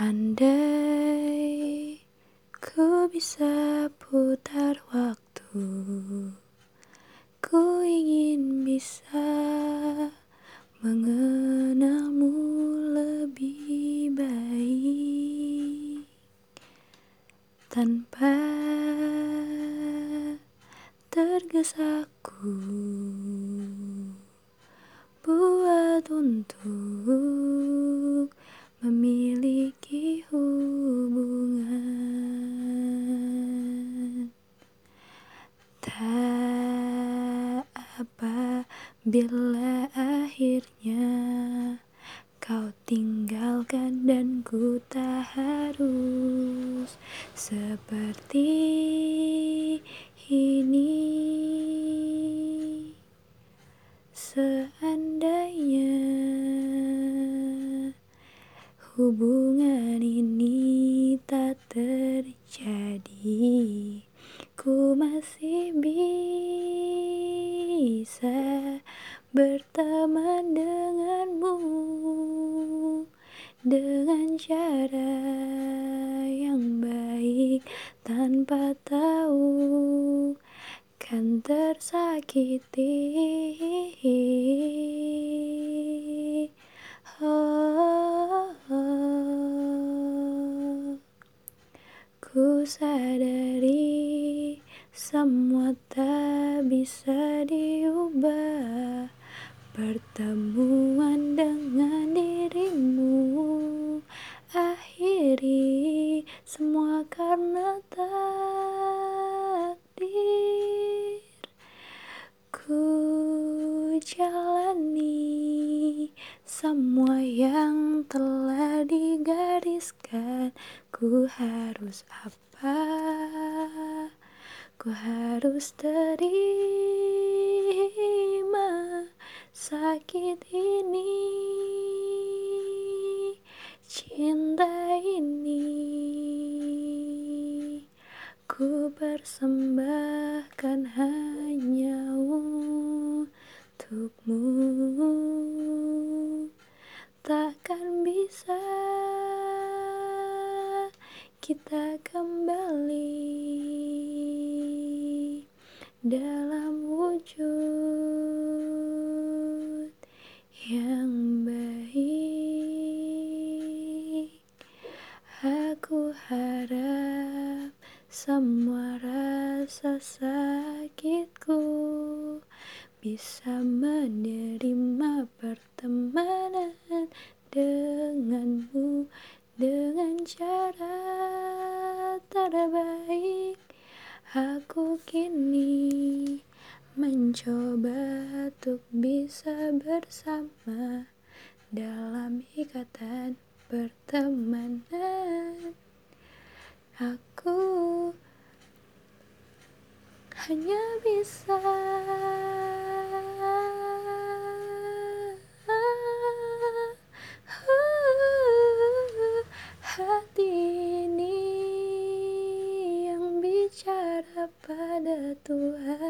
Andai ku bisa putar waktu, ku ingin bisa mengenalmu lebih baik. Tanpa tergesa-ku buat untuk bila akhirnya kau tinggalkan dan ku tak harus seperti ini. Seandainya hubungan ini tak terjadi, ku masih bisa berteman denganmu dengan cara yang baik tanpa tahu kan tersakiti. Ku sadari semua tak bisa diubah. Pertemuan dengan dirimu akhiri semua karena takdir. Ku jalani semua yang telah digariskan. Ku harus apa? Ku harus terima sakit ini, cinta ini. Ku persembahkan hanya untukmu. Takkan bisa kita kembali dalam wujud harap semua rasa sakitku bisa menerima pertemanan denganmu dengan cara terbaik. Aku kini mencoba untuk bisa bersama dalam ikatan pertemanan. Aku hanya bisa hati ini yang bicara pada Tuhan.